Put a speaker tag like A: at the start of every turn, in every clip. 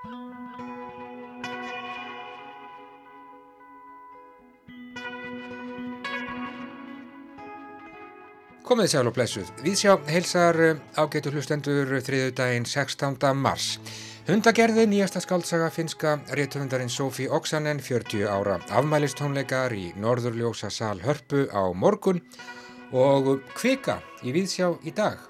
A: Komið sjálf og blessuð. Við sjá heilsar eh, ágætu hlustendur þriðu daginn 16. mars. Hundagerði nýjasta skaldsaga finska réttöfundarinn Sofí Oksanen 40 ára afmælistónleikar í Norðurljósa sal Hörpu á morgun og kvika í Viðsjá í dag.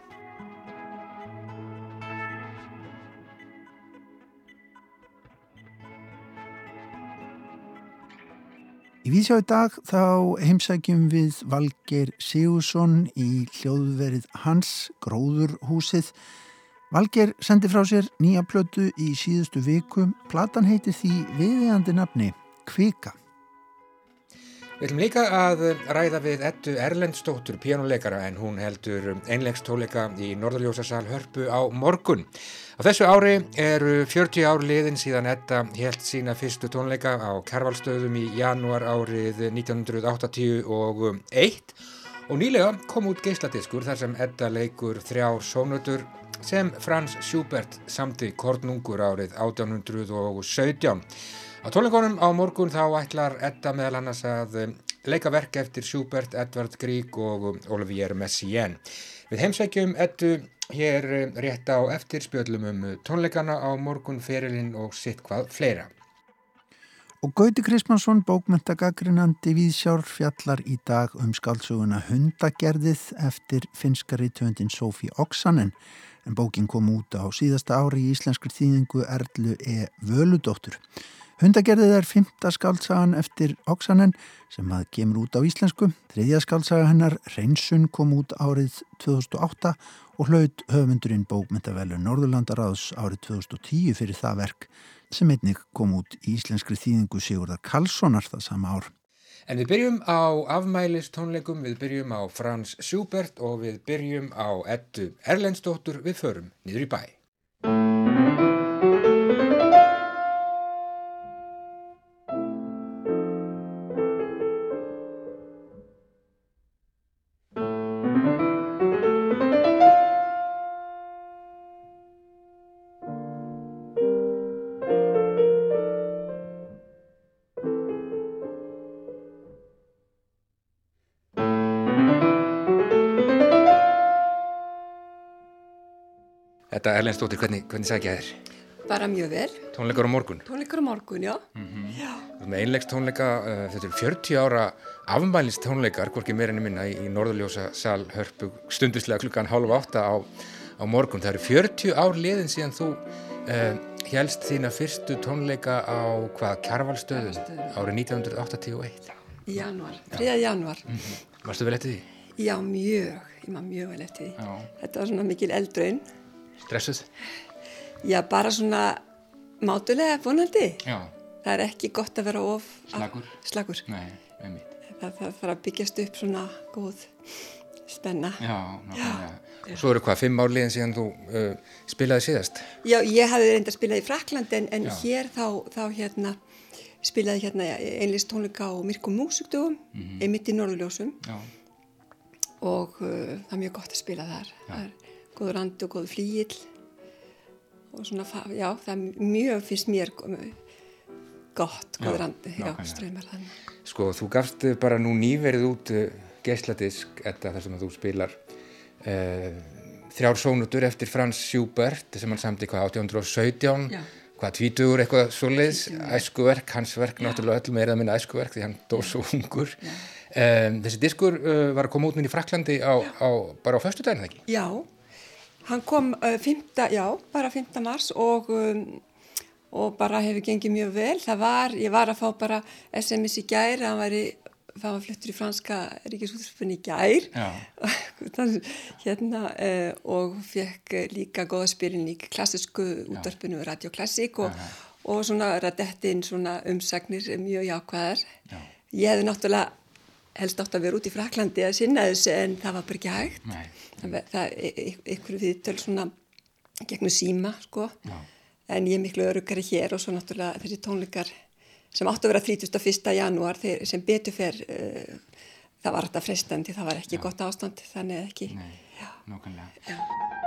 B: Í vísjá í dag þá heimsækjum við Valgeir Sigursson í hljóðverið hans Gróðurhúsið. Valgeir sendi frá sér nýja plötu í síðustu viku. Platan heitir því viðeigandi nafni Kvika.
A: Við ætlum líka að ræða við ettu Erlendstóttur pjánuleikara en hún heldur einlegstóleika í Norðurljósasal Hörpu á morgun. Á þessu ári eru 40 ár liðin síðan etta helt sína fyrstu tónleika á Kærvalstöðum í janúar árið 1981 og nýlega kom út geisladiskur þar sem etta leikur þrjár sónutur sem Frans Schubert samti Kornungur árið 1817. Á tónleikonum á morgun þá ætlar Edda meðal annars að um, leika verk eftir Schubert, Edvard Grieg og um, Olivier Messiaen. Við heimsækjum Eddu hér um, rétt á eftir spjöllum um tónleikana á morgun, ferilinn og sitt hvað fleira.
B: Og Gauti Krismansson, bókmentagagrinandi viðsjár fjallar í dag um skálsuguna Hundagerðið eftir finskari töndin Sofí Oksanen en bókin kom út á síðasta ári í íslenskri þýðingu Erlu E. Völudóttur. Hundagerðið er fymta skáltsagan eftir Oksanen sem að kemur út á íslensku. Þriðja skáltsaga hennar, Reynsun, kom út árið 2008 og hlaut höfundurinn bókmyndavellu Norðurlandaráðs árið 2010 fyrir það verk sem einnig kom út í íslenskri þýðingu Sigurðar Karlssonar það sama ár.
A: En við byrjum á afmælistónleikum, við byrjum á Frans Schubert og við byrjum á ettu Erlendstóttur við förum niður í bæ. Erlendstóttir, hvernig, hvernig sækja þér?
C: Bara mjög vel.
A: Tónleikar á morgun?
C: Tónleikar á morgun, já. Mm -hmm.
A: já. Með einlegs tónleika, uh, þetta er 40 ára afmælist tónleikar, hvorki meirinni minna í, í Norðurljósa sal hörpu stundislega klukkan halv átta á, á morgun. Það eru 40 ár liðin síðan þú uh, helst þína fyrstu tónleika á hvað kjarvalstöðum árið 1981.
C: Í januar, 3. januar. Mm
A: -hmm. Varstu vel eftir því?
C: Já, mjög. Ég var mjög vel eftir því. Já. Þetta var svona mikil eldraun.
A: Stressuð?
C: Já, bara svona mátulega vonandi.
A: Já.
C: Það er ekki gott að vera of...
A: Slagur?
C: Slagur.
A: Nei, einmitt.
C: Það þarf að byggjast upp svona góð spenna.
A: Já, nákvæmlega. Og svo eru hvað, fimm árliðin síðan þú uh, spilaði síðast?
C: Já, ég hafði reynda að spilaði í Frakland en, en hér þá, þá hérna spilaði hérna einlist tónleika á Myrkum Músugdugum, mm -hmm. einmitt í Norðurljósum.
A: Já.
C: Og uh, það er mjög gott að spila þar. Já. Það er góður andi og góður flíil og svona, já, það er mjög, finnst mér gott, góður andi, já, já ströymar þannig.
A: Sko, þú gafst bara nú nýverið út uh, geisladisk, þetta þar sem þú spilar uh, þrjár sónutur eftir Frans Schubert sem hann samti hvað 1817, já. hvað tvítugur eitthvað svoleiðs, æskuverk, hans verk já. náttúrulega öll meira að minna æskuverk því hann dó svo ungur. Um, þessi diskur uh, var að koma út minn í Fraklandi á, á, bara á föstu daginn, ekki?
C: Já, hann kom uh, 5. já, bara 5. mars og um, og bara hefur gengið mjög vel það var, ég var að fá bara SMS í gær, það var, það var fluttur í franska ríkisúðsfunni í gær hérna uh, og fekk líka góða spilin í klassisku útdarpinu Radio Classic og, og svona rættettinn svona umsagnir mjög jákvæðar Já. ég hefði náttúrulega helst átt að vera út í Fraklandi að sinna þessu en það var bara ekki hægt
A: Nei.
C: það, það ykkur viðtöl svona gegnum síma sko Já. en ég er miklu örugari hér og svo náttúrulega þessi tónleikar sem áttu að vera 31. janúar þeir, sem betur fer uh, það var þetta frestandi, það var ekki Já. gott ástand þannig ekki
A: Nei, nákvæmlega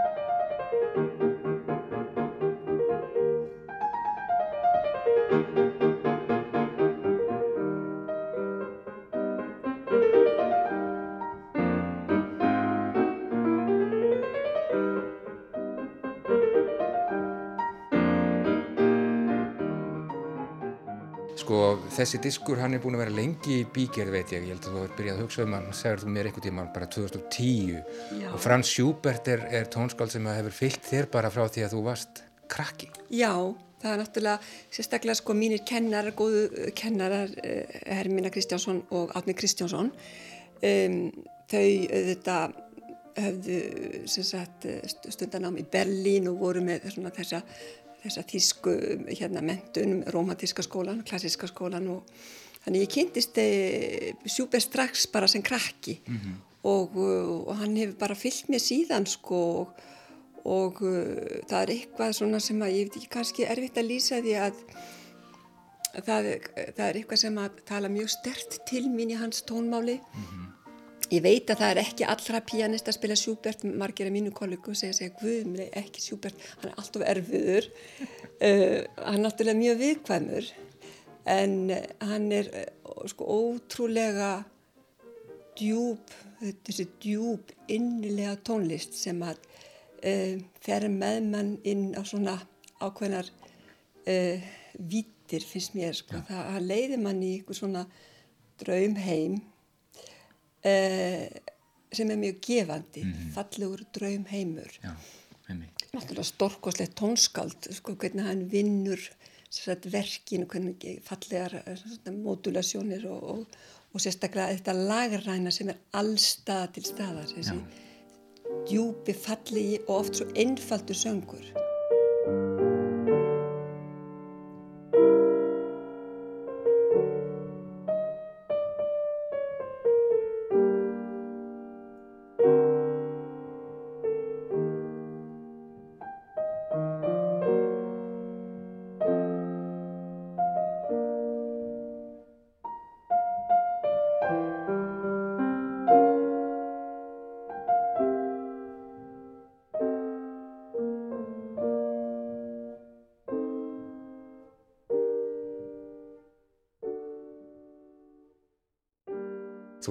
A: þessi diskur hann er búin að vera lengi í bígerð veit ég, ég held að þú hefur byrjað að hugsa um hann, segir þú mér eitthvað tíma, bara 2010 Já. og Frans Schubert er, er tónskáld sem hefur fyllt þér bara frá því að þú varst krakki.
C: Já, það er náttúrulega, sérstaklega sko mínir kennarar, góðu kennarar, eh, Hermina Kristjánsson og Átni Kristjánsson, um, þau auðvitað höfðu sagt, stundanám í Berlín og voru með svona, þessa þessa þísku hérna, mentun, romantíska skólan, klassiska skólan og þannig ég kynntist Sjúber eh, strax bara sem krakki mm -hmm. og, eh, og hann hefur bara fyllt mér síðan sko og, og uh, það er eitthvað svona sem að ég veit ekki kannski erfitt að lýsa því að það, það er eitthvað sem að tala mjög stert til mín í hans tónmáli mm -hmm. Ég veit að það er ekki allra pianist að spila Schubert, margir af mínu kollegu segja segja, guðumlega ekki Schubert, hann er alltaf erfiður, uh, hann er náttúrulega mjög viðkvæmur en uh, hann er uh, sko ótrúlega djúb, þessi djúb innilega tónlist sem að uh, fer með mann inn á svona ákveðnar uh, vítir finnst mér sko, ja. það leiði mann í eitthvað svona draumheim uh, sem er mjög gefandi mm -hmm. fallegur draum heimur náttúrulega storkoslegt tónskald sko, hvernig hann vinnur verkin, hvernig fallegar eh, modulasjónir og, og, og sérstaklega þetta lagræna sem er allstað til staðar þessi djúpi fallegi og oft svo einfaldur söngur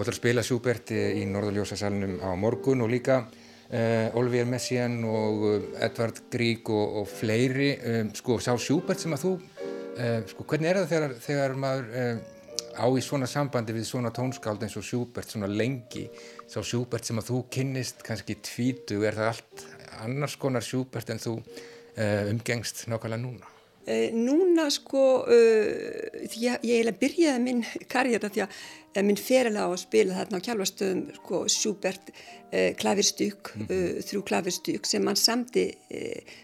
A: Þú ætlar að spila Schubert í Norðurljósasalunum á morgun og líka uh, Olivier Messiaen og uh, Edvard Grieg og, og fleiri. Um, sko, sá Schubert sem að þú, uh, sko, hvernig er það þegar, þegar maður á í svona sambandi við svona tónskáld eins og Schubert svona lengi? Sá Schubert sem að þú kynnist kannski tvítu, er það allt annars konar Schubert en þú umgengst nákvæmlega núna?
C: Uh, núna sko uh, ég, ég byrjaði minn karriera því að uh, minn ferilega á að spila þarna á kjálfastöðum sko Schubert klavirstug, mm -hmm. þrjú klavirstug sem hann samti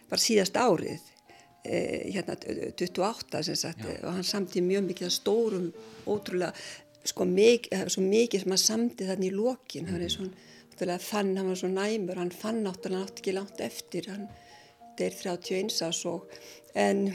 C: var síðast árið hérna 28 sem sagt Já. og hann samti mjög mikið að stórum ótrúlega sko mikið, svo mikið sem hann samti þarna í lokin mm hann er mhm. svona, fann, hann var svo næmur hann fann náttúrulega náttúrulega ekki langt eftir hann er 31 ás og en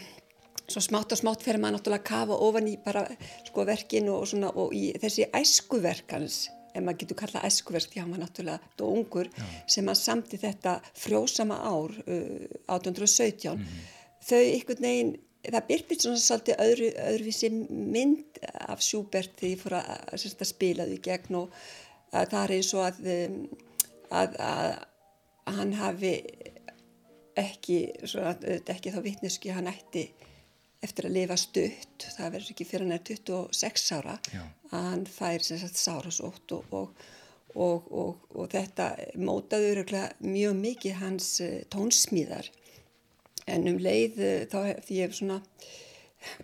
C: svo smátt og smátt fer maður náttúrulega að kafa ofan í bara sko verkin og, svona, og í þessi æskuverkans ef maður getur kallað æskuverk því hann var náttúrulega og ungur Já. sem að samti þetta frjósama ár uh, 1817 mm -hmm. þau ykkur neginn það byrpit svona svolítið öðru, öðruvísi mynd af Schubert ég fór að, að, að spila því gegn og að það er eins og að, um, að að hann hafi ekki, svona, ekki þá vittneski hann ætti eftir að lifa stutt, það verður ekki fyrir hann er 26 ára Já. að hann fær sagt, sárasótt og, og, og, og þetta mótaður mjög mikið hans uh, tónsmíðar en um leið uh, þá því ég hef svona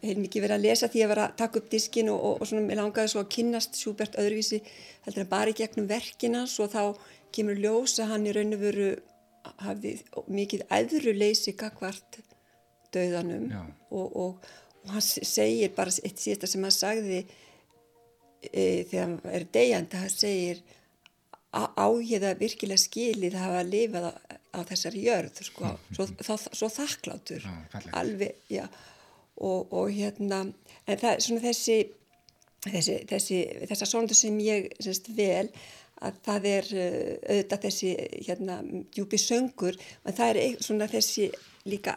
C: heil mikið verið að lesa því að vera að taka upp diskin og svona mér langaði svo að kynast Sjúbert öðruvísi heldur en bara í gegnum verkina svo þá kemur ljós að hann í raun og veru hafði mikið æðruleysi gagvart döðanum og, og, og hann segir bara eitt síðasta sem hann sagði e, þegar hann er degjandi hann segir á ég það virkilega skilið að hafa lifað á, á þessari jörð? Sko, svo, svo, svo þakklátur já, alveg, já. Og, og hérna, en það svona þessi þessi, þessi þessa sóndu sem ég semst vel að það er uh, auðvitað þessi hérna djúpi söngur en það er svona þessi líka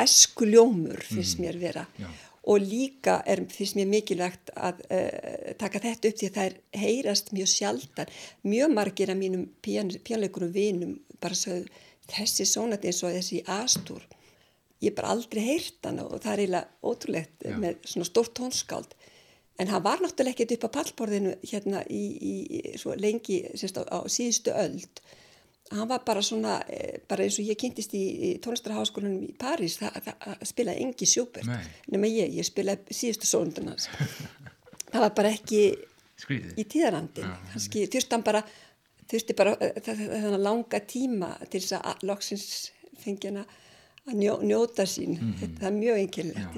C: eskuljómur finnst mm. mér vera Já. og líka er finnst mér mikilvægt að uh, taka þetta upp því að það er heyrast mjög sjaldan mjög margir af mínum pjánleikurum vinum bara svo þessi sónat eins og þessi astur ég er bara aldrei heyrt hann og það er eiginlega ótrúlegt Já. með svona stórt tónskáld en hann var náttúrulega ekkert upp á pallborðinu hérna í, í svo lengi semst á, á síðustu öld. Hann var bara svona, eh, bara eins og ég kynntist í, í tónlistarháskólanum í París það, það, það spilaði engi sjúbert nema ég, ég spilaði síðustu sóndunans það var bara ekki
A: Skrítið.
C: í tíðarandin kannski þurfti bara bara eh, þannig langa tíma til þess að loksins fengi hann að njó, njóta sín. Mm. -hmm. það er mjög einkilvægt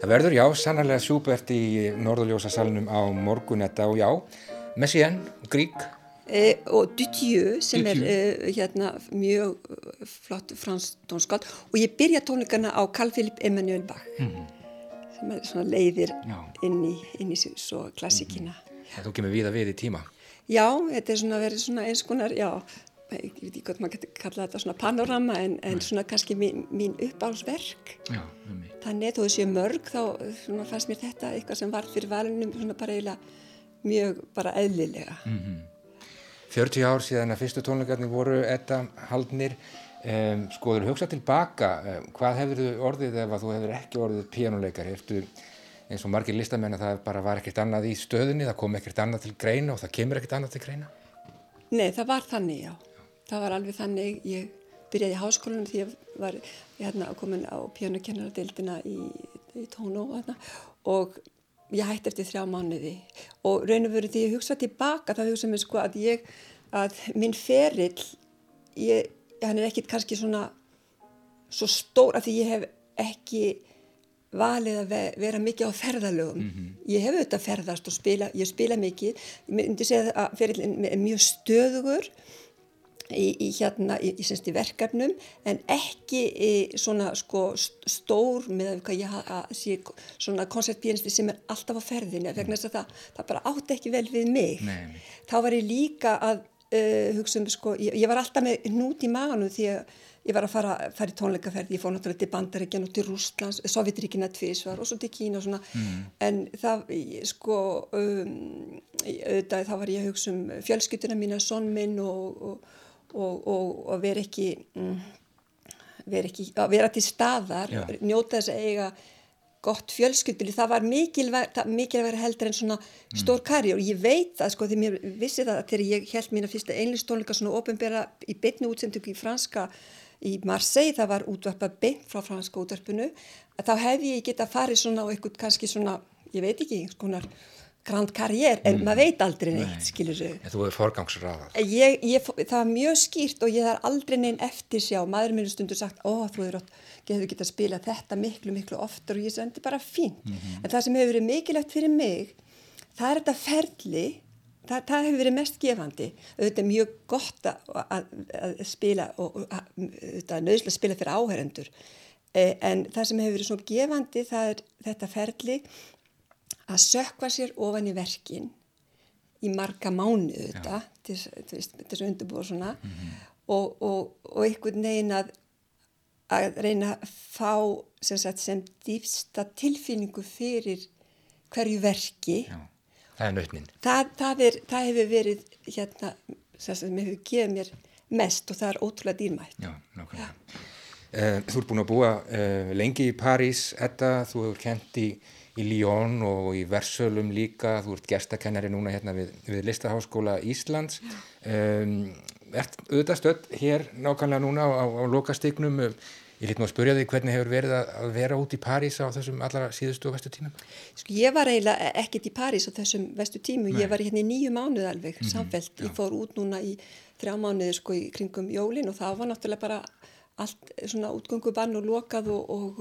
A: Það verður, já, sannarlega Schubert í Norðurljósasalunum á morgunetta og já, Messiaen, Grík.
C: E, og Dudieu sem Dudieu. er e, hérna mjög flott fransk tónskátt og ég byrja tónleikana á Carl Philipp Emanuel Bach mm -hmm. sem er svona leiðir inn í, inn í svo klassikina. Mm
A: -hmm. Þú kemur viða við í tíma.
C: Já, þetta er svona verið svona eins konar, já, ég veit ekki hvort maður getur kallað þetta svona panorama en, en svona kannski mín, mín uppáhalsverk þannig þú séu mörg þá svona, fannst mér þetta eitthvað sem var fyrir valunum svona bara eiginlega mjög bara eðlilega. Mm -hmm.
A: 40 ár síðan að fyrstu tónleikarnir voru þetta haldnir. Um, skoður hugsa tilbaka um, hvað hefur þú orðið ef að þú hefur ekki orðið píjánuleikari eftir eins og margir listamenn að það bara var ekkert annað í stöðunni það kom ekkert annað til greina og það kemur ekkert annað til greina?
C: Nei, það var þannig, já. Það var alveg þannig, ég byrjaði í háskólanum því ég var hérna, komin á pjánukennaradeildina í, í tónu og ég hætti eftir þrjá mánuði. Og raun og veru því ég hugsa tilbaka þá hugsa mér sko að ég, að minn ferill, ég, hann er ekkit kannski svona svo stór að því ég hef ekki valið að vera mikið á ferðalögum. Mm -hmm. ég hef auðvitað ferðast og spila ég spila mikið, ég myndi segja að ferillin er mjög stöðugur í, í hérna í, í, í verkefnum en ekki svona sko stór með hvað ég að sé svona koncertpianisti sem er alltaf á ferðinu vegna þess að það, það bara átti ekki vel við mig Nei. þá var ég líka að uh, hugsa um sko, ég, ég var alltaf með nút í maganu því að ég var að fara, fara í tónleikaferð, ég fór náttúrulega til Bandaríkjan og til Rústlands, Sovjetríkina tvísvar og svo til Kína og svona mm. en það, sko um, auðvitað þá var ég að hugsa um fjölskytuna mína, sonn minn og, og og, og, og vera ekki, mm, vera ekki að vera til staðar, Já. njóta þess að eiga gott fjölskyldili, það var mikilvæg heldur en svona mm. stór karri og ég veit það sko því mér vissi það þegar ég held mína fyrsta einlistónleika svona ofinbera í beitnu útsendöku í franska í Marseille, það var útvarpa beint frá franska útvarpinu, þá hefði ég geta farið svona á eitthvað kannski svona, ég veit ekki, skonar grand karriér, en mm. maður veit aldrei neitt, Nei. skilur þau.
A: Þú hefur forgangsraðað.
C: Það var mjög skýrt og ég þarf aldrei neinn eftir sjá. Maður mér stundur sagt, ó, þú hefur getað að spila þetta miklu, miklu oftar og ég sendi bara fínt. Mm -hmm. En það sem hefur verið mikilvægt fyrir mig, það er þetta ferli, það, það hefur verið mest gefandi. Þetta er mjög gott að, að, að spila og þetta er nöðslega að spila fyrir áherendur. Eh, en það sem hefur verið svo gefandi, það er þetta ferli að sökva sér ofan í verkin í marga mánuðu þetta þessu undirbúið svona. Mm -hmm. og, og, og einhvern veginn að, að reyna að fá sem, sagt, sem dýfsta tilfinningu fyrir hverju verki. Já,
A: það er nautnin.
C: Það, það, það hefur verið hérna sem hefur gefið mér mest og það er ótrúlega dýrmætt.
A: Já. Uh, Þú ert búin að búa uh, lengi í París, Edda, þú hefur kent í í Líón og í Versölum líka, þú ert gestakennari núna hérna við, við Listaháskóla Íslands um, ert auðvitað stödd hér nákvæmlega núna á, á lokastygnum ég lít nú að spurja þig hvernig hefur verið að vera út í París á þessum allra síðustu og vestu tímum?
C: Sko ég var eiginlega ekkert í París á þessum vestu tímu, Nei. ég var hérna í nýju mánuð alveg mm -hmm, samfelt, já. ég fór út núna í þrjá mánuði sko í kringum jólin og það var náttúrulega bara allt svona útgöngubann og lokað og, og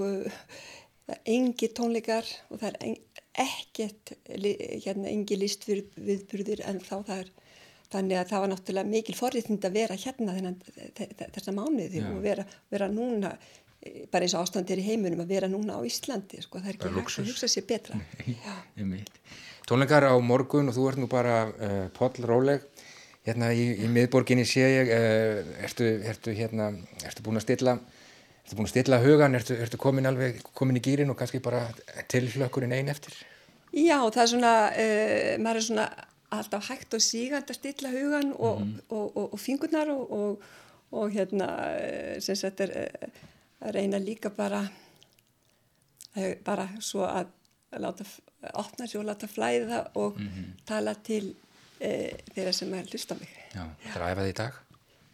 C: það er engi tónleikar og það er ekkert hérna engi list við, viðburðir en þá það er þannig að það var náttúrulega mikil forriðnind að vera hérna þennan, þessa mánuði og vera, vera núna e, bara eins og ástandir í heimunum að vera núna á Íslandi sko, það er ekki hægt að hugsa sér betra.
A: Tónleikar á morgun og þú ert nú bara uh, Póll Róleg. Hérna í, í miðborginni sé ég uh, ertu, ertu, hérna, ertu búin að stilla Þú búin að stilla hugan, ertu, ertu komin alveg komin í gýrin og kannski bara til hlökkurinn einn eftir?
C: Já, það er svona, uh, maður er svona alltaf hægt og sígand að stilla hugan og, mm. og, og, og fingurnar og hérna, sem sagt er að reyna líka bara, bara svo að láta, opna sér og láta flæða og mm -hmm. tala til uh, þeirra sem er hlusta mig.
A: Já, það er að æfa því í dag?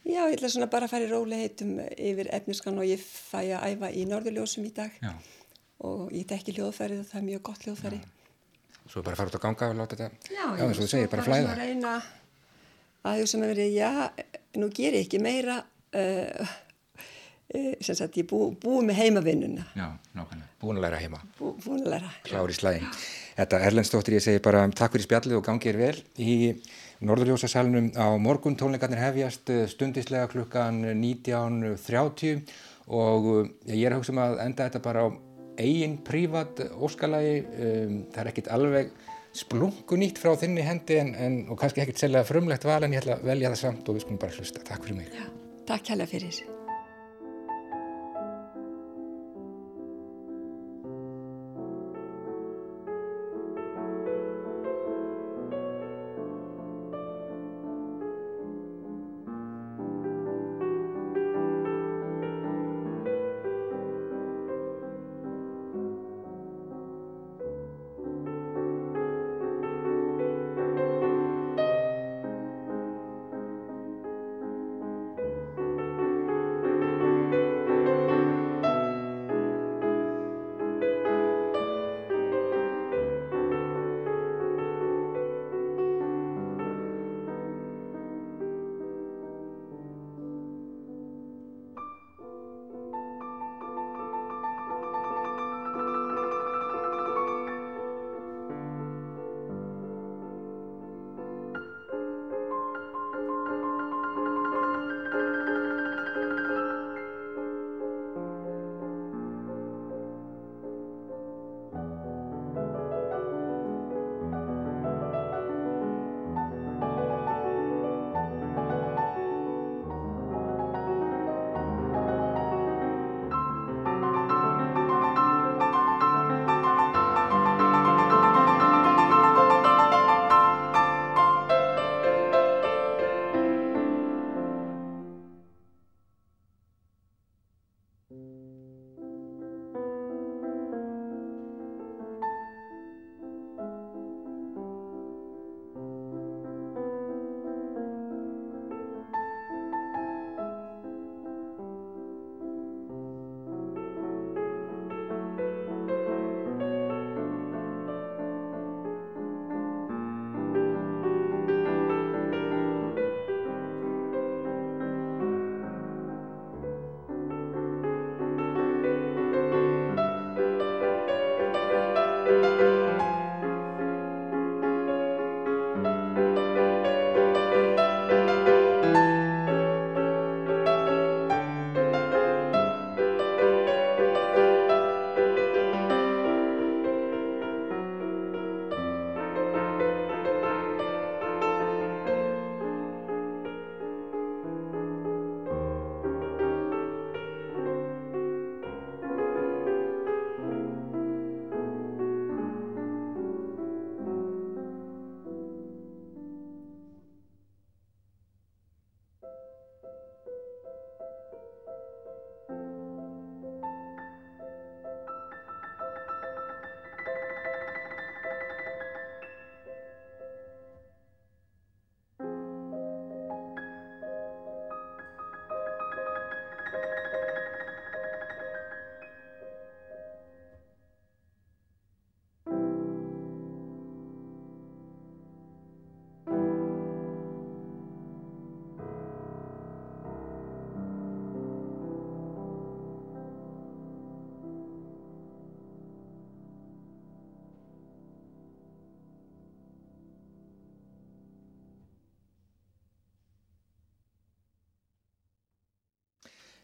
C: Já, ég ætla svona bara að fara í róleitum yfir efniskan og ég fæ að æfa í norðurljósum í dag Já. og ég tekki hljóðfærið og það er mjög gott hljóðfæri.
A: Svo bara fara út á ganga og láta þetta,
C: já,
A: já eins og þú segir, bara flæða. Já,
C: ég er bara að þú sem að verið, já, nú ger ég ekki meira, uh, sem sagt ég bú, búið með heimavinnuna.
A: Já, nákvæmlega, búin að læra heima.
C: Bú, búin að læra.
A: Klári slæðin. Þetta Erlendstóttir, ég segi bara takk fyrir spjallið og gangið er vel í Norðurljósasalunum á morgun tónleikarnir hefjast eh, stundislega klukkan 19.30 og eh, ég er að hugsa um að enda þetta bara á eigin prívat óskalagi um, það er ekkit alveg splungunýtt frá þinni hendi en, en, og kannski ekkit selga frumlegt val en ég ætla að velja það samt og við skulum bara hlusta. Takk fyrir mig.
C: Já, takk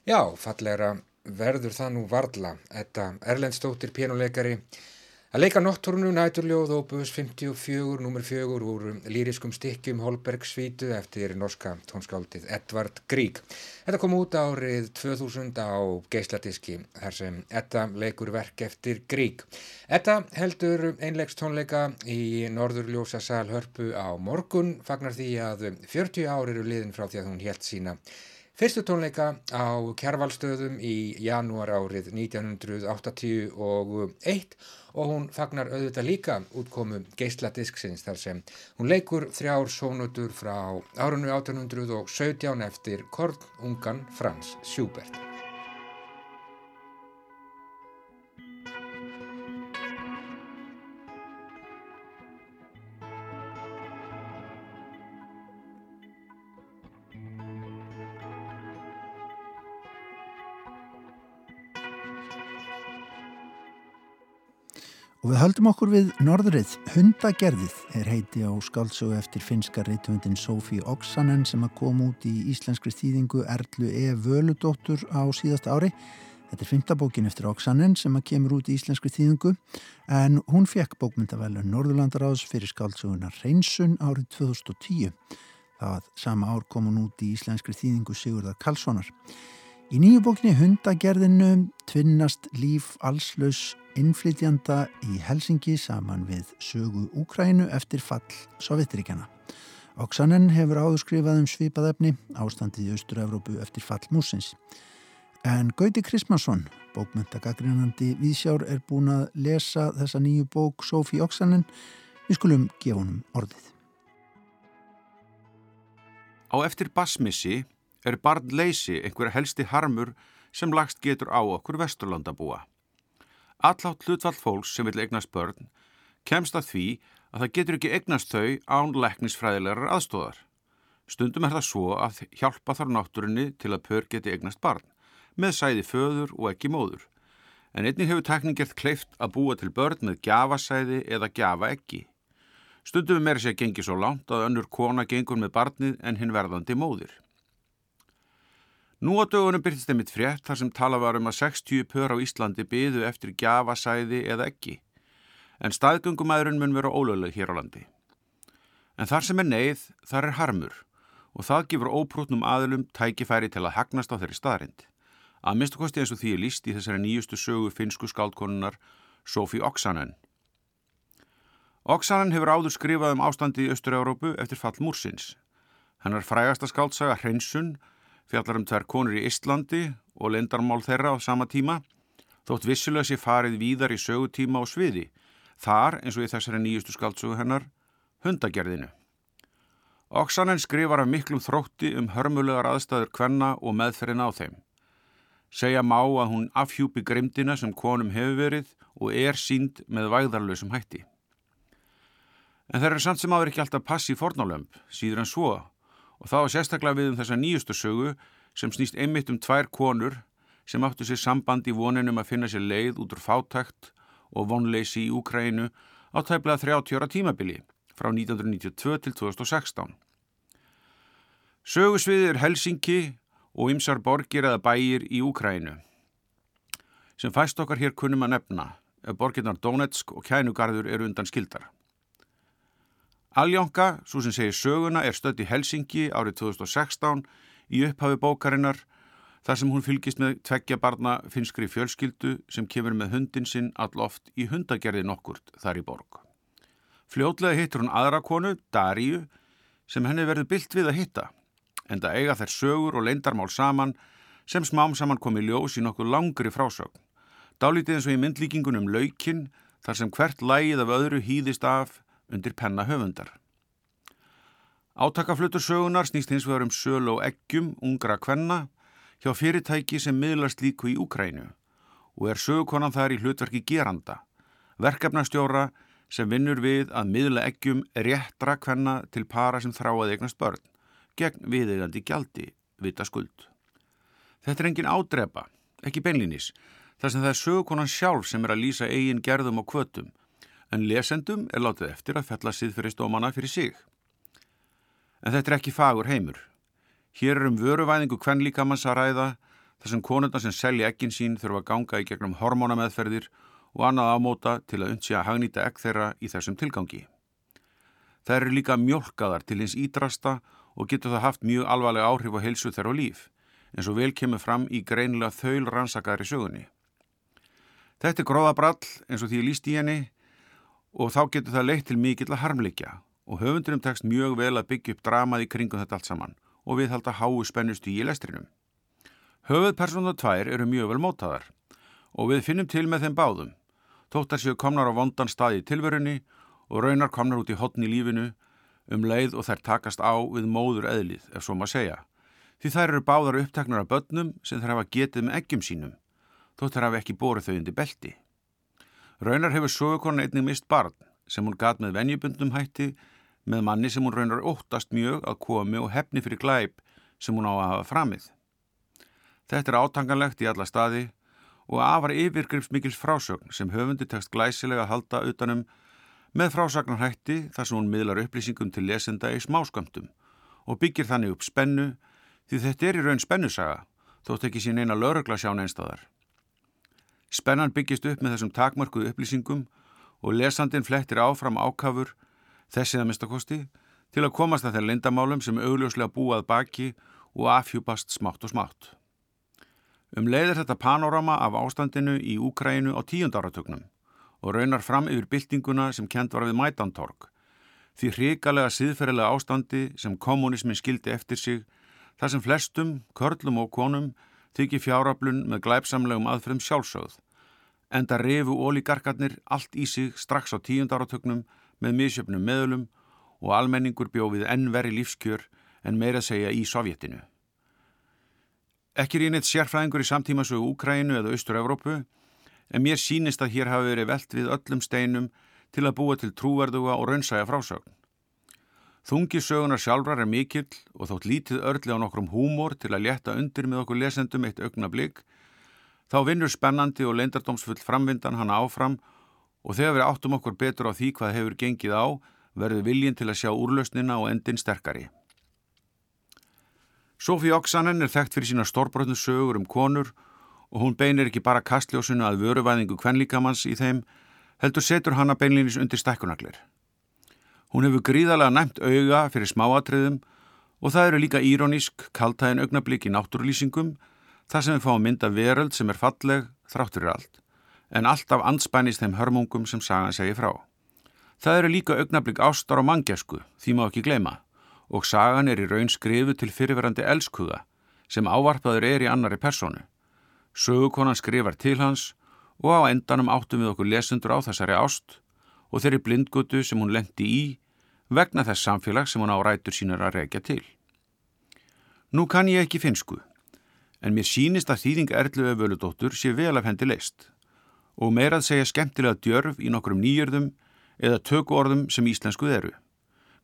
A: Já, fallegra verður það nú varla. Þetta Erlendstóttir, pénuleikari, Að leika notturnu næturljóð opus 54, nummer 4 úr lýriskum stykkjum Holberg svítu eftir norska tónskáldið Edvard Grieg. Þetta kom út árið 2000 á geisladiski þar sem Edda leikur verk eftir Grieg. Edda heldur einlegs tónleika í Norðurljósasal hörpu á morgun fagnar því að 40 ári eru liðin frá því að hún helt sína Fyrstu tónleika á Kjærvalstöðum í janúar árið 1981 og hún fagnar auðvitað líka útkomu geisladisksins þar sem hún leikur þrjár sónutur frá árunnu 1817 eftir Kornungan Frans Schubert.
B: Við höldum okkur við norðrið. Hundagerðið er heiti á skáldsögu eftir finska reytvöndin Sofí Oksanen sem að kom út í íslenskri þýðingu Erlu E. Völudóttur á síðast ári. Þetta er fymtabókin eftir Oksanen sem að kemur út í íslenskri þýðingu en hún fekk bókmyndavelun Norðurlandaráðs fyrir skáldsöguna Reynsun árið 2010. Það sama ár kom hún út í íslenskri þýðingu Sigurðar Karlssonar. Í nýju bókinni Hundagerðinu tvinnast líf allslaus innflytjanda í Helsingi saman við sögu Úkrænu eftir fall Sovjetríkjana. Oksanen hefur áður skrifað um svipaðefni ástandið í Austur-Európu eftir fall músins. En Gauti Krismansson, bókmyndagagrinandi viðsjár, er búin að lesa þessa nýju bók Sofí Oksanen. Við skulum gefa honum orðið.
D: Á eftir basmissi er barn leysi einhverja helsti harmur sem lagst getur á okkur vesturlandabúa. Allátt hlutfall fólks sem vil eignast börn kemst að því að það getur ekki eignast þau án leknisfræðilegar aðstóðar. Stundum er það svo að hjálpa þar náttúrunni til að pör geti eignast barn, með sæði föður og ekki móður. En einnig hefur tekning gert kleift að búa til börn með gjafasæði eða gjafa ekki. Stundum er þessi að gengi svo langt að önnur kona gengur með barnið en hinn verðandi móðir. Nú á dögunum byrtist einmitt frétt þar sem tala var um að 60 pör á Íslandi byðu eftir gjafasæði eða ekki. En staðgöngumæðurinn mun vera ólögleg hér á landi. En þar sem er neyð, þar er harmur og það gefur óprútnum aðlum tækifæri til að hagnast á þeirri staðrind. Að minnstu kosti eins og því er líst í þessari nýjustu sögu finsku skáldkonunar Sofi Oksanen. Oksanen hefur áður skrifað um ástandi í Östur-Európu eftir fall Múrsins. Hennar frægasta skáldsaga Hreinsun fjallar um tver konur í Íslandi og lendarmál þeirra á sama tíma, þótt vissilega sé farið víðar í sögutíma og sviði, þar eins og í þessari nýjustu skaldsögu hennar, hundagerðinu. Oksanen skrifar af miklum þrótti um hörmulegar aðstæður kvenna og meðferðin á þeim. Segja má að hún afhjúpi grimdina sem konum hefur verið og er sínd með væðarlausum hætti. En þeir eru samt sem aður ekki alltaf passi í fornálömp, síður en svo og þá sérstaklega við um þessa nýjustu sögu sem snýst einmitt um tvær konur sem áttu sér samband í voninum að finna sér leið út úr fátækt og vonleysi í Úkrænu á tæplega 30 ára tímabili frá 1992 til 2016. Sögusviðið er Helsinki og ymsar borgir eða bæir í Úkrænu sem fæst okkar hér kunnum að nefna ef borgirnar Donetsk og Kænugarður eru undan skildar. Aljónka, svo sem segir söguna, er stödd í Helsingi árið 2016 í upphafi bókarinnar þar sem hún fylgist með tveggja barna finskri fjölskyldu sem kemur með hundin sinn alloft í hundagerði nokkurt þar í borg. Fljótlega hittur hún aðra konu, Daríu, sem henni verður byllt við að hitta, en það eiga þær sögur og leindarmál saman sem smám saman komi ljós í nokkuð langri frásögn. Dálítið eins og í myndlíkingunum laukinn þar sem hvert lægið af öðru hýðist af undir penna höfundar. Átakaflutur sögunar snýst hins vegar um sölu og eggjum ungra kvenna hjá fyrirtæki sem miðlast líku í Úkrænu og er sögukonan þar í hlutverki geranda, verkefnastjóra sem vinnur við að miðla eggjum réttra kvenna til para sem þráað eignast börn, gegn viðeigandi gjaldi, vita skuld. Þetta er engin ádrepa, ekki beinlinis, þar sem það er sögukonan sjálf sem er að lýsa eigin gerðum og kvötum en lesendum er látið eftir að fella siðferðistómana fyrir sig. En þetta er ekki fagur heimur. Hér er um vöruvæðingu kvenlíkamanns að ræða þar sem konundar sem selja ekkin sín þurfa að ganga í gegnum hormónameðferðir og annað ámóta til að undsja að hagnýta egg þeirra í þessum tilgangi. Það eru líka mjölkaðar til hins ídrasta og getur það haft mjög alvarlega áhrif á heilsu þeirra og líf, eins og vel kemur fram í greinilega þaul rannsakari sögunni. Þetta er gróðabrall eins og því líst í henni og þá getur það leitt til mikill að harmleikja og höfundurum tekst mjög vel að byggja upp dramaði kringum þetta allt saman og við halda háu spennustu í lestrinum. Höfuðpersonum tvær eru mjög vel mótaðar og við finnum til með þeim báðum. Tóttar séu komnar á vondan staði í tilverunni og raunar komnar út í hotni lífinu um leið og þær takast á við móður eðlið, ef svo maður segja. Því þær eru báðar uppteknar af börnum sem þær hafa getið með eggjum sínum, þótt þær hafa ekki bórið þau undir belti. Raunar hefur sögurkona einnig mist barn sem hún gat með venjubundum hætti með manni sem hún raunar óttast mjög að komi og hefni fyrir glæp sem hún á að hafa framið. Þetta er átanganlegt í alla staði og afar yfirgripsmikils frásögn sem höfundi tekst glæsilega að halda utanum með frásagnarhætti þar sem hún miðlar upplýsingum til lesenda í smáskömmtum og byggir þannig upp spennu því þetta er í raun spennusaga þótt ekki sín eina laurugla sján einstæðar. Spennan byggist upp með þessum takmörkuðu upplýsingum og lesandin flettir áfram ákafur þessið að mistakosti til að komast að þeir lindamálum sem augljóslega búað baki og afhjúpast smátt og smátt. Um leiðir þetta panorama af ástandinu í Úkrænu á tíundáratögnum og raunar fram yfir byltinguna sem kent var við Mætantorg, því hrikalega síðferðilega ástandi sem kommunismin skildi eftir sig, þar sem flestum, körlum og konum, þykir fjáraflun með glæpsamlegum aðfram sjálfsögð, enda refu ólíkarkarnir allt í sig strax á tíundáratögnum með misjöfnum meðlum og almenningur bjófið ennveri lífskjör en meira segja í Sovjetinu. Ekki neitt sérfræðingur í samtímasögu Úkrænu eða Östur-Európu en mér sínist að hér hafi verið velt við öllum steinum til að búa til trúverðuga og raunsæja frásögn. Þungi sögunar sjálfrar er mikill og þótt lítið örli á nokkrum húmor til að leta undir með okkur lesendum eitt augna blik, þá vinnur spennandi og leindardómsfull framvindan hana áfram og þegar við áttum okkur betur á því hvað hefur gengið á verður viljin til að sjá úrlausnina og endin sterkari. Sofí Oksanen er þekkt fyrir sína stórbrotnu sögur um konur og hún beinir ekki bara kastljósunu að vöruvæðingu kvenlíkamanns í þeim, heldur setur hana beinlinis undir stekkunaglir. Hún hefur gríðalega næmt auga fyrir smáatriðum og það eru líka írónísk, kaltæðin augnablík í náttúrlýsingum, þar sem við fáum mynda veröld sem er falleg þráttur í allt en alltaf anspænist þeim hörmungum sem sagan segi frá. Það eru líka augnablík ástar og mangjesku, því má ekki gleyma, og sagan er í raun skrifu til fyrirverandi elskuða sem ávarpaður er í annari personu. Sögukonan skrifar til hans og á endanum áttum við okkur lesendur á þessari ást og þeirri blindgutu sem hún lendi í vegna þess samfélag sem hún á rætur sínur að regja til. Nú kann ég ekki finsku, en mér sínist að þýðing Erlu Völudóttur sé vel af hendi leist og meirað segja skemmtilega djörf í nokkrum nýjörðum eða tökuorðum sem íslenskuð eru.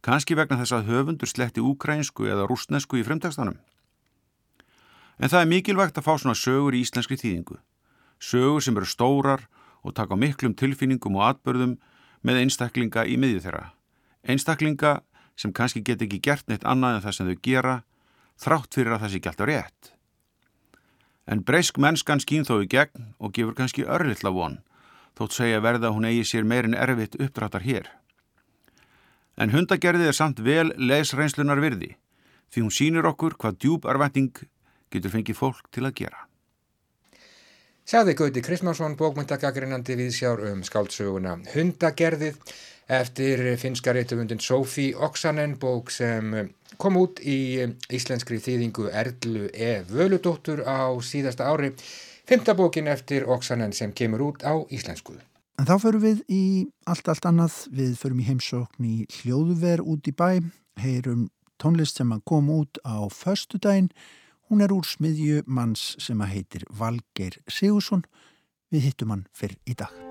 D: Kanski vegna þess að höfundur sletti úkrænsku eða rústnesku í fremdagstanum. En það er mikilvægt að fá svona sögur í íslenski þýðingu. Sögur sem eru stórar og taka miklum tilfinningum og atbörðum með einstaklinga í miðju þeirra. Einstaklinga sem kannski get ekki gert neitt annað en það sem þau gera, þrátt fyrir að það sé gælt á rétt. En breysk mennskan skýn þó í gegn og gefur kannski örlittla von, þótt segja verða hún eigi sér meirinn erfitt uppdráttar hér. En hundagerðið er samt vel lesreynslunar virði, því hún sínir okkur hvað djúb arvætting getur fengið fólk til að gera.
A: Saði Gauti Kristmánsson bókmyndagagrinandi við sjár um skáldsöguna Hundagerðið eftir finska reytufundin Sofí Oksanen bók sem kom út í íslenskri þýðingu Erlu E. Völudóttur á síðasta ári, fymta bókin eftir Oksanen sem kemur út á íslenskuðu.
B: En þá förum við í allt, allt annað, við förum í heimsókn í hljóðuver út í bæ, heyrum tónlist sem kom út á förstu daginn, hún er úr smiðju manns sem heitir Valgeir Sigursson, við hittum hann fyrr í dag.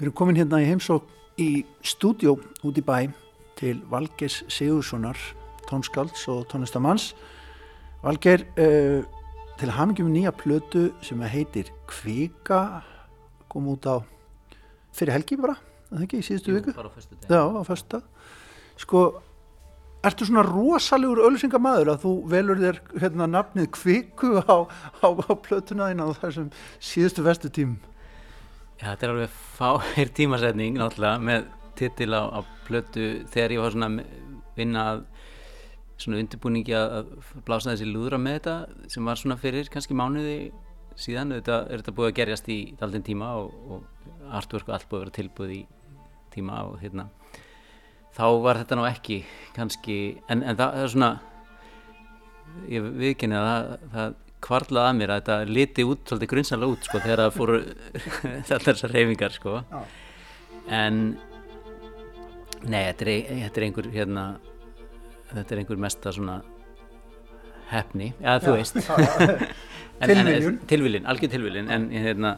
B: Við erum komin hérna í heimsók í stúdjó út í bæ til Valgers Sigurssonar, tónskálds og tónlistamanns. Valger, uh, til hamingjum nýja plötu sem heitir Kvika, kom út á fyrir helgi bara, það ekki, í síðustu viku?
E: Bara á fyrstu dag.
B: Já, á fyrstu dag. Sko, ertu svona rosalegur ölsingamæður að þú velur þér hérna nafnið Kviku á, á, á plötuna þín á þessum síðustu vestu tímum?
E: Já, þetta er alveg fáir tímasetning náttúrulega með titil á, á plötu þegar ég var svona vinna að svona undirbúningi að, blása þessi lúðra með þetta sem var svona fyrir kannski mánuði síðan. Þetta er þetta búið að gerjast í daldinn tíma og, og artwork og allt búið að vera tilbúið í tíma og hérna. Þá var þetta nú ekki kannski en, en það, það er svona ég viðkynni að það, það kvarlaði að mér að þetta liti út svolítið grunnsanlega út sko þegar það fóru allar þessar reyfingar sko
B: Já.
E: en nei, þetta er, þetta er einhver hérna þetta er einhver mesta svona hefni, já þú veist En- en-
B: Tilviljun.
E: algjör tilviljun en, hérna,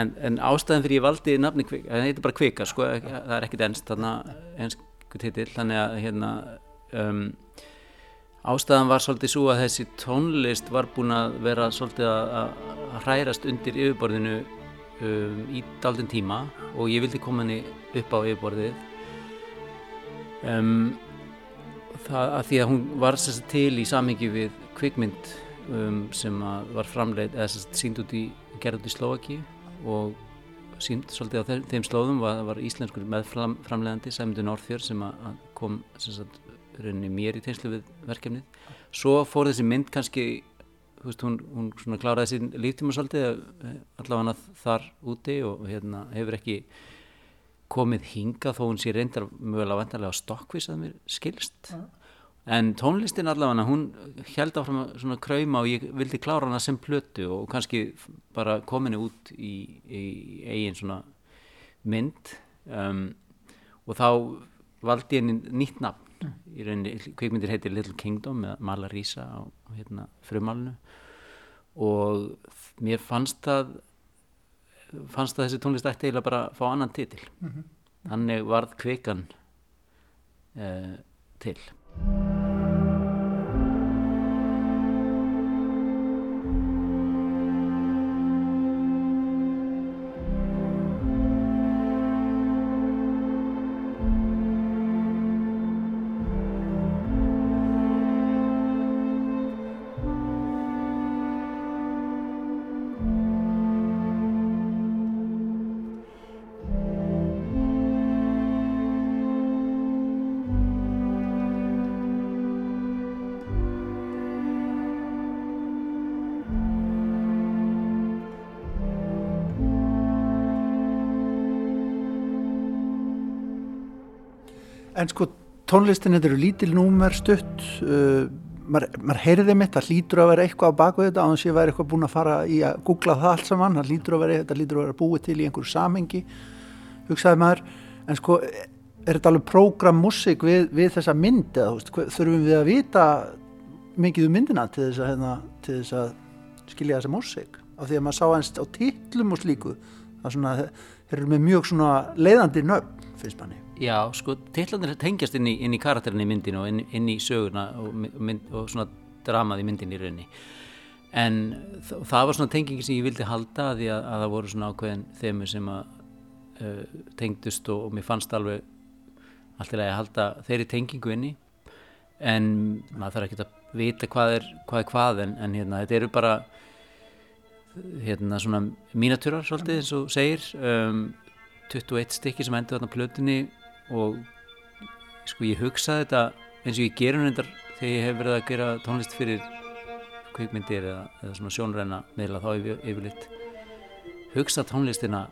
E: en, en ástæðan fyrir ég valdi nafni kvika, það heitir bara kvika sko, það er ekkit ennst ennsku titill, þannig að hérna um, ástæðan var svolítið svo að þessi tónlist var búin að vera svolítið að, hrærast undir yfirborðinu um, í daldinn tíma og ég vildi koma henni upp á yfirborðið. Um, það að því að hún var sagt, til í samhengi við kvikmynd um, sem var framleið eða sagt, sínd út í, gerð út í Slovaki og sínd svolítið á þeim, þeim slóðum var, var íslenskur meðframleiðandi Sæmundur Norðfjörð sem kom sagt, rauninni mér í tengslu við verkefnið. Svo fór þessi mynd kannski þú veist, hún, hún svona kláraði sín líftíma svolítið eh, allavega þar úti og hérna hefur ekki komið hingað þó hún sé reyndar mögulega vantarlega stokkvis að mér skilst. En tónlistin allavega hún held áfram að svona krauma og ég vildi klára hana sem plötu og kannski bara kominni út í, í eigin svona mynd um, og þá valdi henni nýtt nafn í rauninni, kvikmyndir heitir Little Kingdom með Mala Rísa á hérna, frumalnu og mér fannst það fannst það þessi tónlist ætti eiginlega bara að fá annan titil. Þannig varð kvikan uh, til
B: En sko tónlistin þetta eru lítil númer stutt uh, maður, maður heyrði mitt það lítur að vera eitthvað á baku þetta á þess að ég væri eitthvað búin að fara í að googla það allt saman það lítur að vera, þetta lítur að vera búið til í einhverju samengi hugsaði maður. En sko er þetta alveg prógrammúsík við, við þessa mynd eða veist, þurfum við að vita mikið um myndina til þess að, hérna, til þess að skilja þessa músík? Af því að maður sá hans á titlum og slíku það er svona, þeir eru með mjög leiðandi nöfn finnst manni
E: Já, sko, titlandir tengjast inn í, inn í karakterin í myndinu og inn, inn í söguna og, my- mynd, og svona dramað í myndinu í rauninni. En það var svona tengingi sem ég vildi halda því að, að það voru svona ákveðin þemu sem að uh, tengdust og, og mér fannst alveg allt í lagi að halda þeirri tengingu inni. En maður þarf ekki að vita hvað er hvað, er hvað en, en hérna, þetta eru bara hérna svona mínatúrar svolítið eins og segir um, 21 stykki sem endur þarna plötunni og sko ég hugsaði þetta eins og ég gerum þetta þegar ég hef verið að gera tónlist fyrir kvikmyndir eða, eða svona sjónræna meðla þá yfir, yfirleitt hugsa tónlistina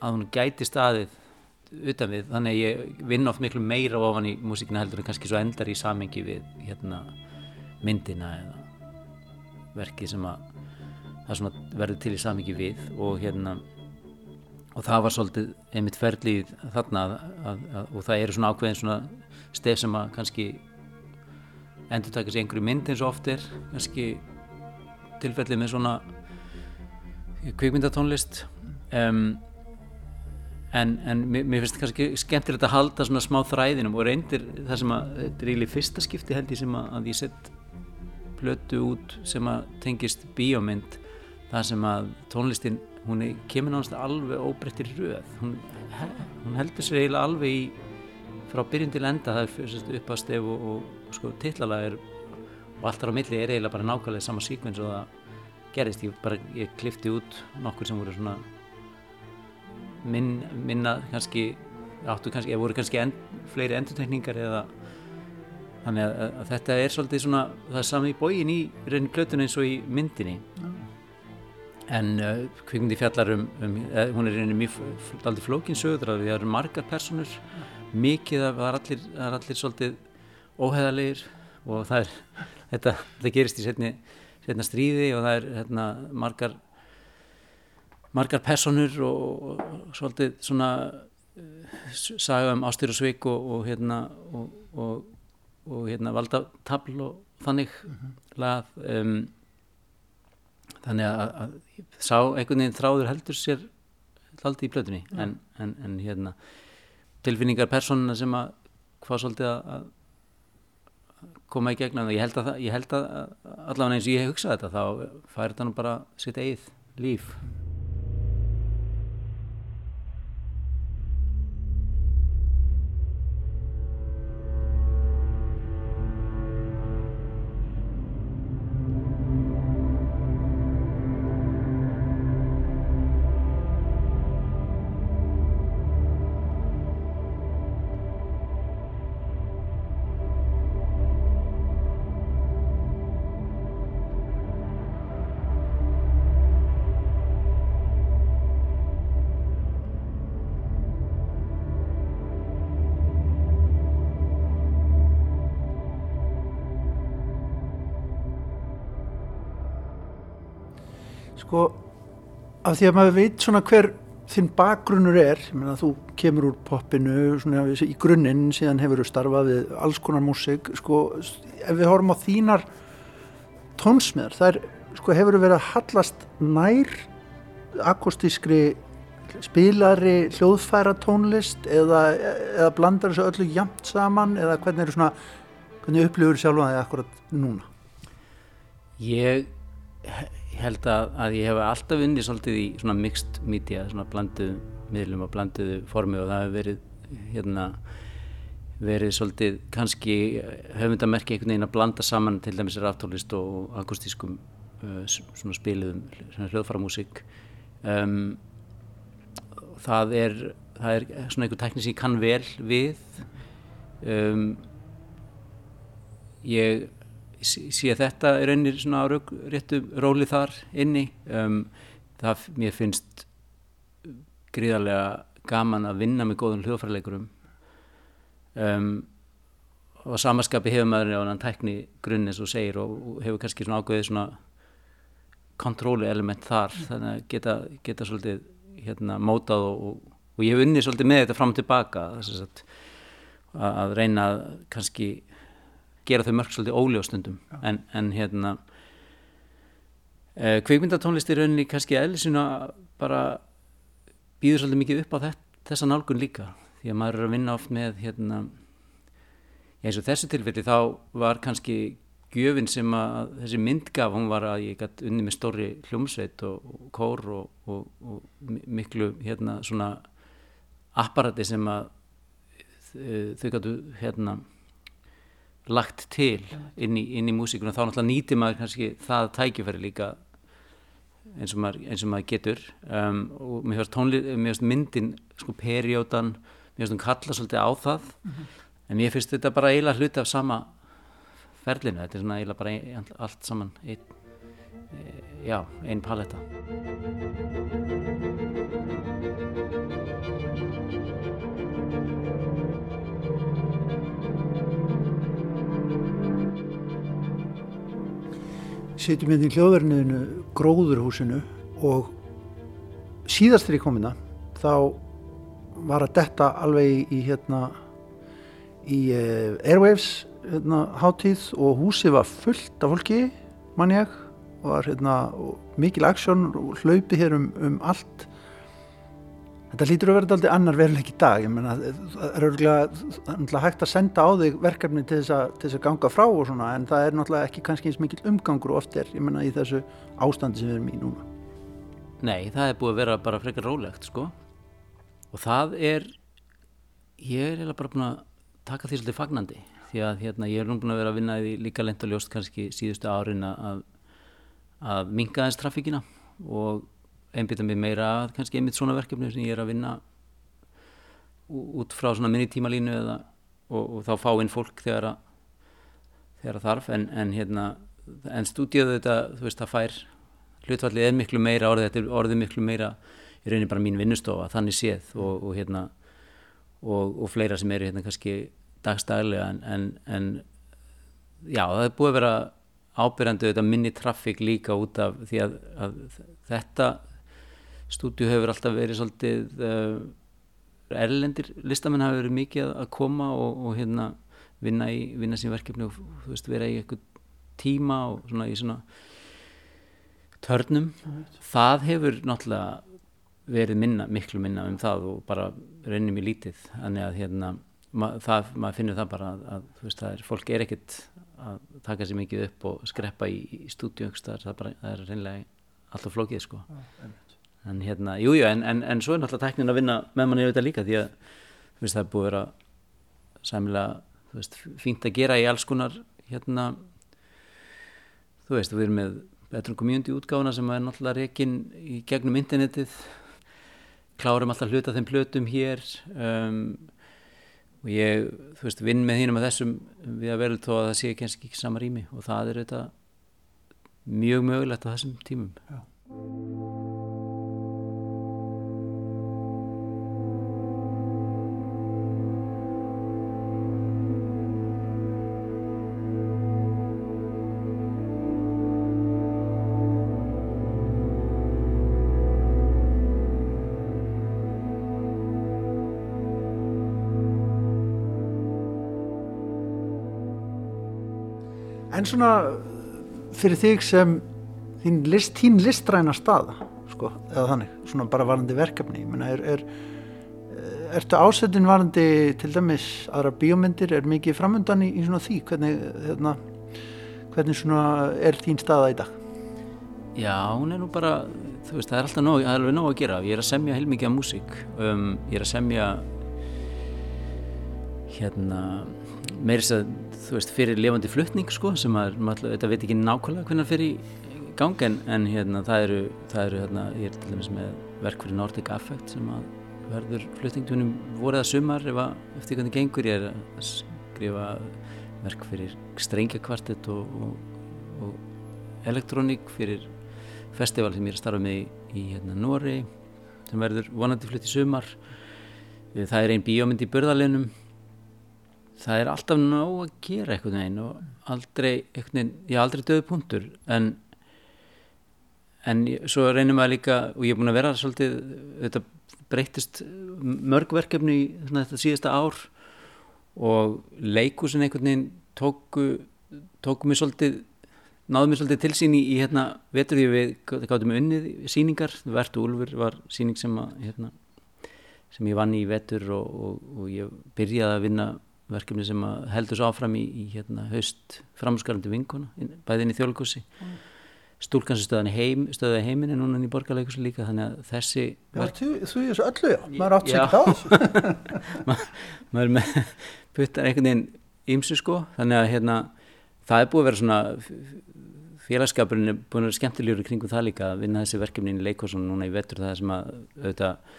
E: að hún gæti staðið utan við, þannig að ég vinn oft miklu meira ofan í músíkina heldur en kannski svo endar í samengi við hérna myndina eða verkið sem að það svona verður til í samengi við og hérna og það var svolítið einmitt ferlið þarna að, að, að, og það eru svona ákveðin svona stef sem að kannski endur taka sér einhverju mynd eins og oft er kannski tilfellið með svona kvikmyndatónlist. Um, en, en mér, finnst kannski skemmtilegt að halda svona smá þræðinum og reyndir það sem að þetta er eiginlega fyrsta skipti held ég sem að ég sett plötu út sem að tengist bíómynd það sem að tónlistin hún er, kemur náttúrulega alveg óbreyttir röð. Hún, hún heldur sér eiginlega alveg í frá byrjun til enda það er uppastef og, og, og sko tillalega er og allt þar á milli er eiginlega bara nákvæmlega sama síkvens og það gerist, ég bara, ég klifti út nokkur sem voru svona minn, minna kannski áttu kannski, eða voru kannski end, fleiri endurtekningar eða þannig að, að, þetta er svolítið svona það er sami í bógin í reyni plötun eins og í myndinni. Ja. En uh, kvikmyndi fjallar um, um uh, hún er reyni mjög aldrei flókinsögur, það eru margar personur mikið af, það er allir, er allir svolítið óheðalegir og það er, þetta, þetta gerist í setni, setna stríði og það er hérna, margar margar personur og, og svolítið svona uh, saga um ástyr og svik og, og hérna og, og hérna valda tabl og þannig mm -hmm. lað um, þannig að, að sá einhvern veginn þráður heldur sér hlaldi í blöðunni ja. en, en, en hérna tilfinningar personuna sem að hvað svolítið að koma í gegna ég held að, ég held að allavega eins og ég hef hugsað þetta þá fær þetta nú bara sitt eigið líf
B: af því að maður veit svona hver þinn bakgrunnur er, ég meina þú kemur úr poppinu svona í grunninn síðan hefur þú starfað við alls konar músik sko ef við horfum á þínar tónsmiðar, þar sko hefur þú verið að hallast nær akustískri spilari hljóðfæra tónlist eða, eða blandar þessu öllu jamt saman eða hvernig eru svona hvernig upplifur sjálfa það akkurat núna?
E: Ég held að, að ég hef alltaf unni svolítið í svona mixed media, svona blanduð miðlum og blanduðu formi og það hefur verið hérna verið svolítið kannski höfundamerki einhvern veginn að blanda saman til dæmis ráftólist og akustískum uh, svona spiluðum hljóðfara músík um, það er það er svona einhver tekník sem ég kann vel við. Um, ég sé þetta er einnig svona rauk, réttu róli þar inni. Um, það mér finnst gríðarlega gaman að vinna með góðum hljóðfæraleikurum. Um, og samaskapi hefur maður á hann tækni grunn eins og segir og, og hefur kannski svona ágöðið svona kontróli element þar. Þannig að geta, geta svolítið hérna mótað og, og, og ég hef unni svolítið með þetta fram og tilbaka að, að reyna kannski gera þau mörg svolítið óljóðstundum en, en hérna eh, kveikmyndatónlist er rauninni kannski eðlisuna bara býður svolítið mikið upp á þetta, þessa nálgun líka. Því að maður er að vinna oft með hérna eins og þessu tilfelli þá var kannski gjöfin sem að þessi mynd gaf hún var að ég gætt unni með stóri hljómsveit og, og kór og, og, og miklu hérna svona apparati sem að eh, þau gætu hérna lagt til inn í, inn í músíkuna. Þá náttúrulega nýtir maður kannski það tækifæri líka eins og maður, eins og maður getur. Um, og mér finnst tónlið, mér finnst myndin sko perjótan, mér finnst hún kalla svolítið á það. Mm -hmm. en mér finnst þetta bara eiginlega hluti af sama ferlinu, þetta er svona eiginlega bara ein, allt saman ein, e, já, einn paletta
B: sitjum hérna í hljóðverðinu gróðurhúsinu og síðast þegar ég kom hérna þá var að detta alveg í, hérna í uh, Airwaves hérna, hátíð og húsið var fullt af fólki mann ég og var hérna mikil aksjón og hlaupi hér um, um allt Þetta lítur að vera alltaf annar veruleik í dag, ég menna, það er örgulega hægt að senda á þig verkefni til þess, að, til þess að ganga frá og svona, en það er náttúrulega ekki kannski eins mikil umgangur oft er, ég menna, í þessu ástandi sem við erum í núna.
E: Nei, það er búið að vera bara frekar rólegt, sko, og það er, ég er bara búin að taka því svolítið fagnandi, því að hérna, ég er nú búin að vera að vinna í líka lent og ljóst kannski síðustu árin að, að minga þess trafíkina og einbita mig meira að kannski einmitt svona verkefni sem ég er að vinna út frá svona minni tímalínu eða, og, og þá fá inn fólk þegar að, þegar að þarf. En, en hérna en stúdíuðu þetta, þú veist, það fær hlutvallið er miklu meira orðið, þetta er orðið miklu meira í rauninni bara mín vinnustofa þannig séð. Og, og hérna og, og fleira sem eru hérna kannski dagstæðilega en, en, en já, það er búið að vera ábyrjandu þetta minni trafík líka út af því að, að þetta stúdíu hefur alltaf verið svolítið uh, erlendir listamenn hafa verið mikið að koma og, og hérna vinna í vinna sín verkefni og þú veist vera í eitthvað tíma og svona í svona törnum. Það hefur náttúrulega verið minna, miklu minna um það og bara reynir mér lítið. Þannig að hérna ma það, maður finnur það bara að, að þú veist það er, fólk er ekkert að taka sér mikið upp og skreppa í, í stúdíu það, það er reynlega alltaf flókið sko en hérna, jújú, jú, en, en, en svo er náttúrulega tæknin að vinna með manni auðvitað líka því að veist, það er búið að vera sæmilega veist, fínt að gera í alls konar hérna þú veist, við erum með Better Community útgáfuna sem er náttúrulega reygin í gegnum internetið. Klárum alltaf hluta þeim plötum hér um, og ég, þú veist, vinn með þínum að þessum við að verður þó að það sé kannski ekki sama rými og það er þetta mjög mögulegt á þessum tímum. Já
B: En svona fyrir þig sem þín, list, þín listræna staða sko, eða þannig, svona bara varandi verkefni ég menna, er, er ertu ásettin varandi til dæmis aðra bíómyndir, er mikið framöndan í, í svona því, hvernig hérna, hvernig svona er þín staða í dag?
E: Já, hún er nú bara þú veist, það er alltaf nóg, alveg nóg að gera ég er að semja heilmikið af músík um, ég er að semja hérna meirins að þú veist, fyrir levandi fluttning sko, sem að, maður, þetta veit ekki nákvæmlega hvernig það fyrir í gang en, en hérna, það eru, það eru hérna, ég er til dæmis með verk fyrir Nordic Affect sem að verður fluttningtunum voruða sumar ef að, eftir hvernig gengur. Ég er að skrifa verk fyrir strengjakvartett og, og, og elektrónik fyrir festival sem ég er að starfa með í, í hérna, Nóri sem verður vonandi flutt í sumar. Það er einn bíómynd í börðalinum það er alltaf nóg að gera eitthvað neginn og aldrei eitthvað, ég er aldrei döðu punktur en en svo reynir maður líka og ég er búin að vera svolítið þetta breytist mörgverkefni í þetta síðasta ár og leikusin einhvern veginn tóku tóku mér svolítið náðu mér svolítið til sín í hérna vetur því við gáttum unnið síningar Vertu Úlfur var síning sem að hérna, sem ég vann í vetur og, og, og ég byrjaði að vinna verkefni sem heldur svo áfram í, í hérna, haust framskarandi vinkona bæðin í þjólkossi mm. stúlkansi stöðan heim, stöðaði heiminn en núna í borgarleikursi líka þannig að þessi
B: Já, verk... þú, þú er svo öllu, já, maður átt sér ekki á
E: Ma, maður með puttar einhvern veginn ímsu sko, þannig að hérna það er búið að vera svona félagskapurinn er búin að vera skemmtilegur kringum það líka að vinna þessi verkefni í leikossun núna í vetur það sem að auðvitað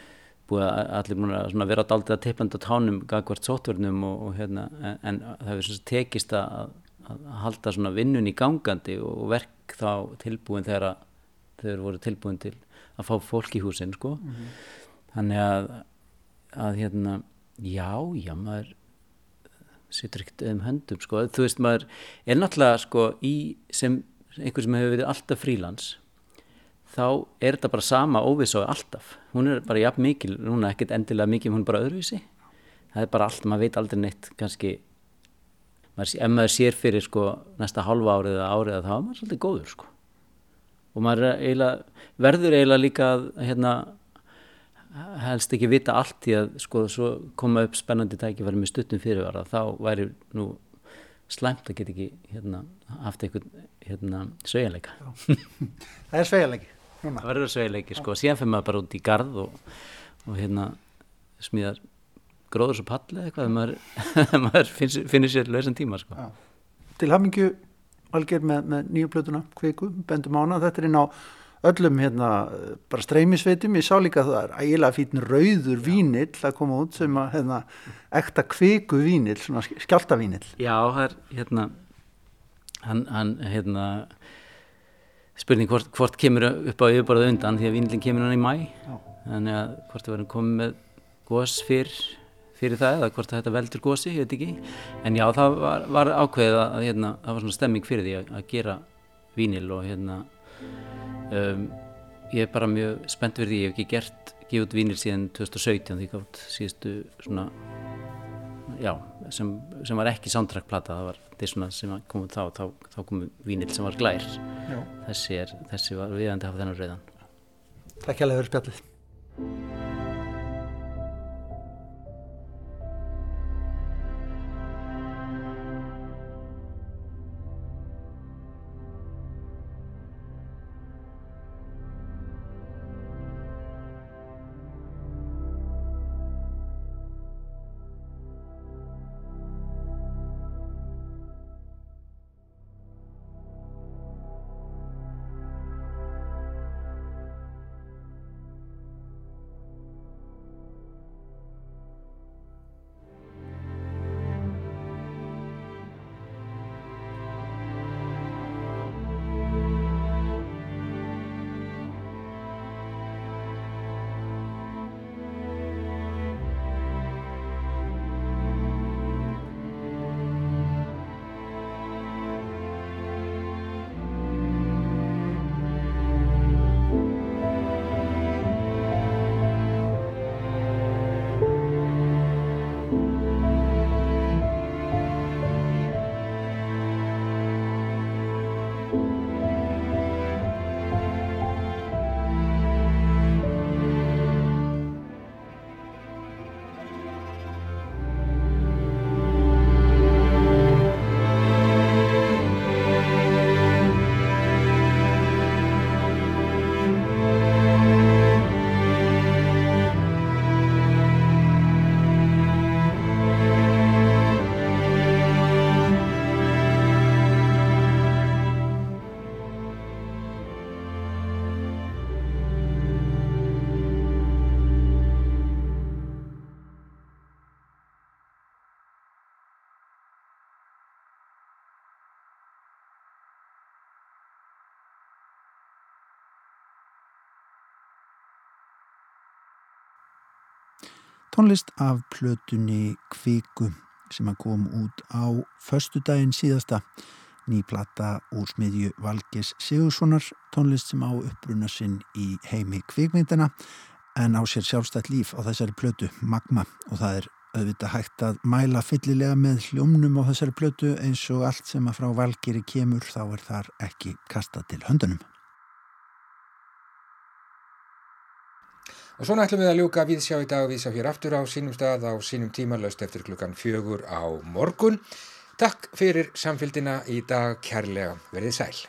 E: búið að allir búin að vera daldið að teipanda tánum gagvart sótvörnum og, og hérna en, en það hefur tekist að, að halda svona vinnun í gangandi og verk þá tilbúin þegar þau voru tilbúin til að fá fólk í húsin sko. Mm -hmm. þannig að að hérna já, já, maður sittur ekkert um höndum sko, þú veist maður er náttúrulega sko í sem einhver sem hefur verið alltaf frílands þá er þetta bara sama óviss og alltaf. Hún er bara jafn mikil, hún er ekkert endilega mikil hún er bara öðruvísi. Það er bara allt, maður veit aldrei neitt kannski. Maður, ef maður sér fyrir sko næsta halva árið eða árið þá er maður svolítið góður sko. Og maður eiginlega, verður eiginlega líka hérna, helst ekki vita allt í að sko svo koma upp spennandi tækifæri með stuttum fyrirvara þá væri nú slæmt að geta ekki hérna, haft einhvern hérna, sveigjanleika.
B: Það er sveigjanleiki
E: Það verður sveigjanleiki sko, síðan fyrir maður bara út í gard og, og hérna smíðar gróður svo palli eitthvað maður, maður finnir, finnir sér lausan tíma sko.
B: Til hafmyggju algjör með, með nýju plötuna kviku, bendum ána, þetta er inn á öllum hérna bara streymisveitum, ég sá líka það er ægilega fítn rauður vínill að koma út sem að hérna ekta kviku vínill, skjálta vínill
E: Já, það er hérna hann, hann hérna spurning hvort, hvort kemur upp á yfirborðu undan því að vínillin kemur hann í mæ Já. þannig að hvort það verður komið með gós fyrr fyrir það eða hvort þetta veldur gósi, ég veit ekki en já það var, var ákveðið að hérna, það var svona stemming fyrir því að, að gera vínil og hérna um, ég er bara mjög spennt fyrir því ég hef ekki gert, gefið út vínil síðan 2017 því gátt síðustu svona já, sem, sem var ekki soundtrackplata, það var svona sem kom út þá, þá, þá kom vínil sem var glær. Þessi, er, þessi var viðandi að hafa þennan rauðan.
B: Takk hjá vera spjallið tónlist af plötunni Kviku sem að kom út á förstu daginn síðasta nýplata úr smiðju Valges Sigurssonar tónlist sem á uppbruna sinn í heimi kvikmyndina en á sér sjálfstætt líf á þessari plötu Magma og það er auðvitað hægt að mæla fyllilega með hljómnum á þessari plötu eins og allt sem að frá Valgeri kemur þá er þar ekki kasta til höndunum.
A: Og svona ætlum við að ljúka viðsjá í dag og viðsjá hér aftur á sínum stað á sínum tíma löst eftir klukkan fjögur á morgun. Takk fyrir samfélgina í dag kærlega. Verðið sæl.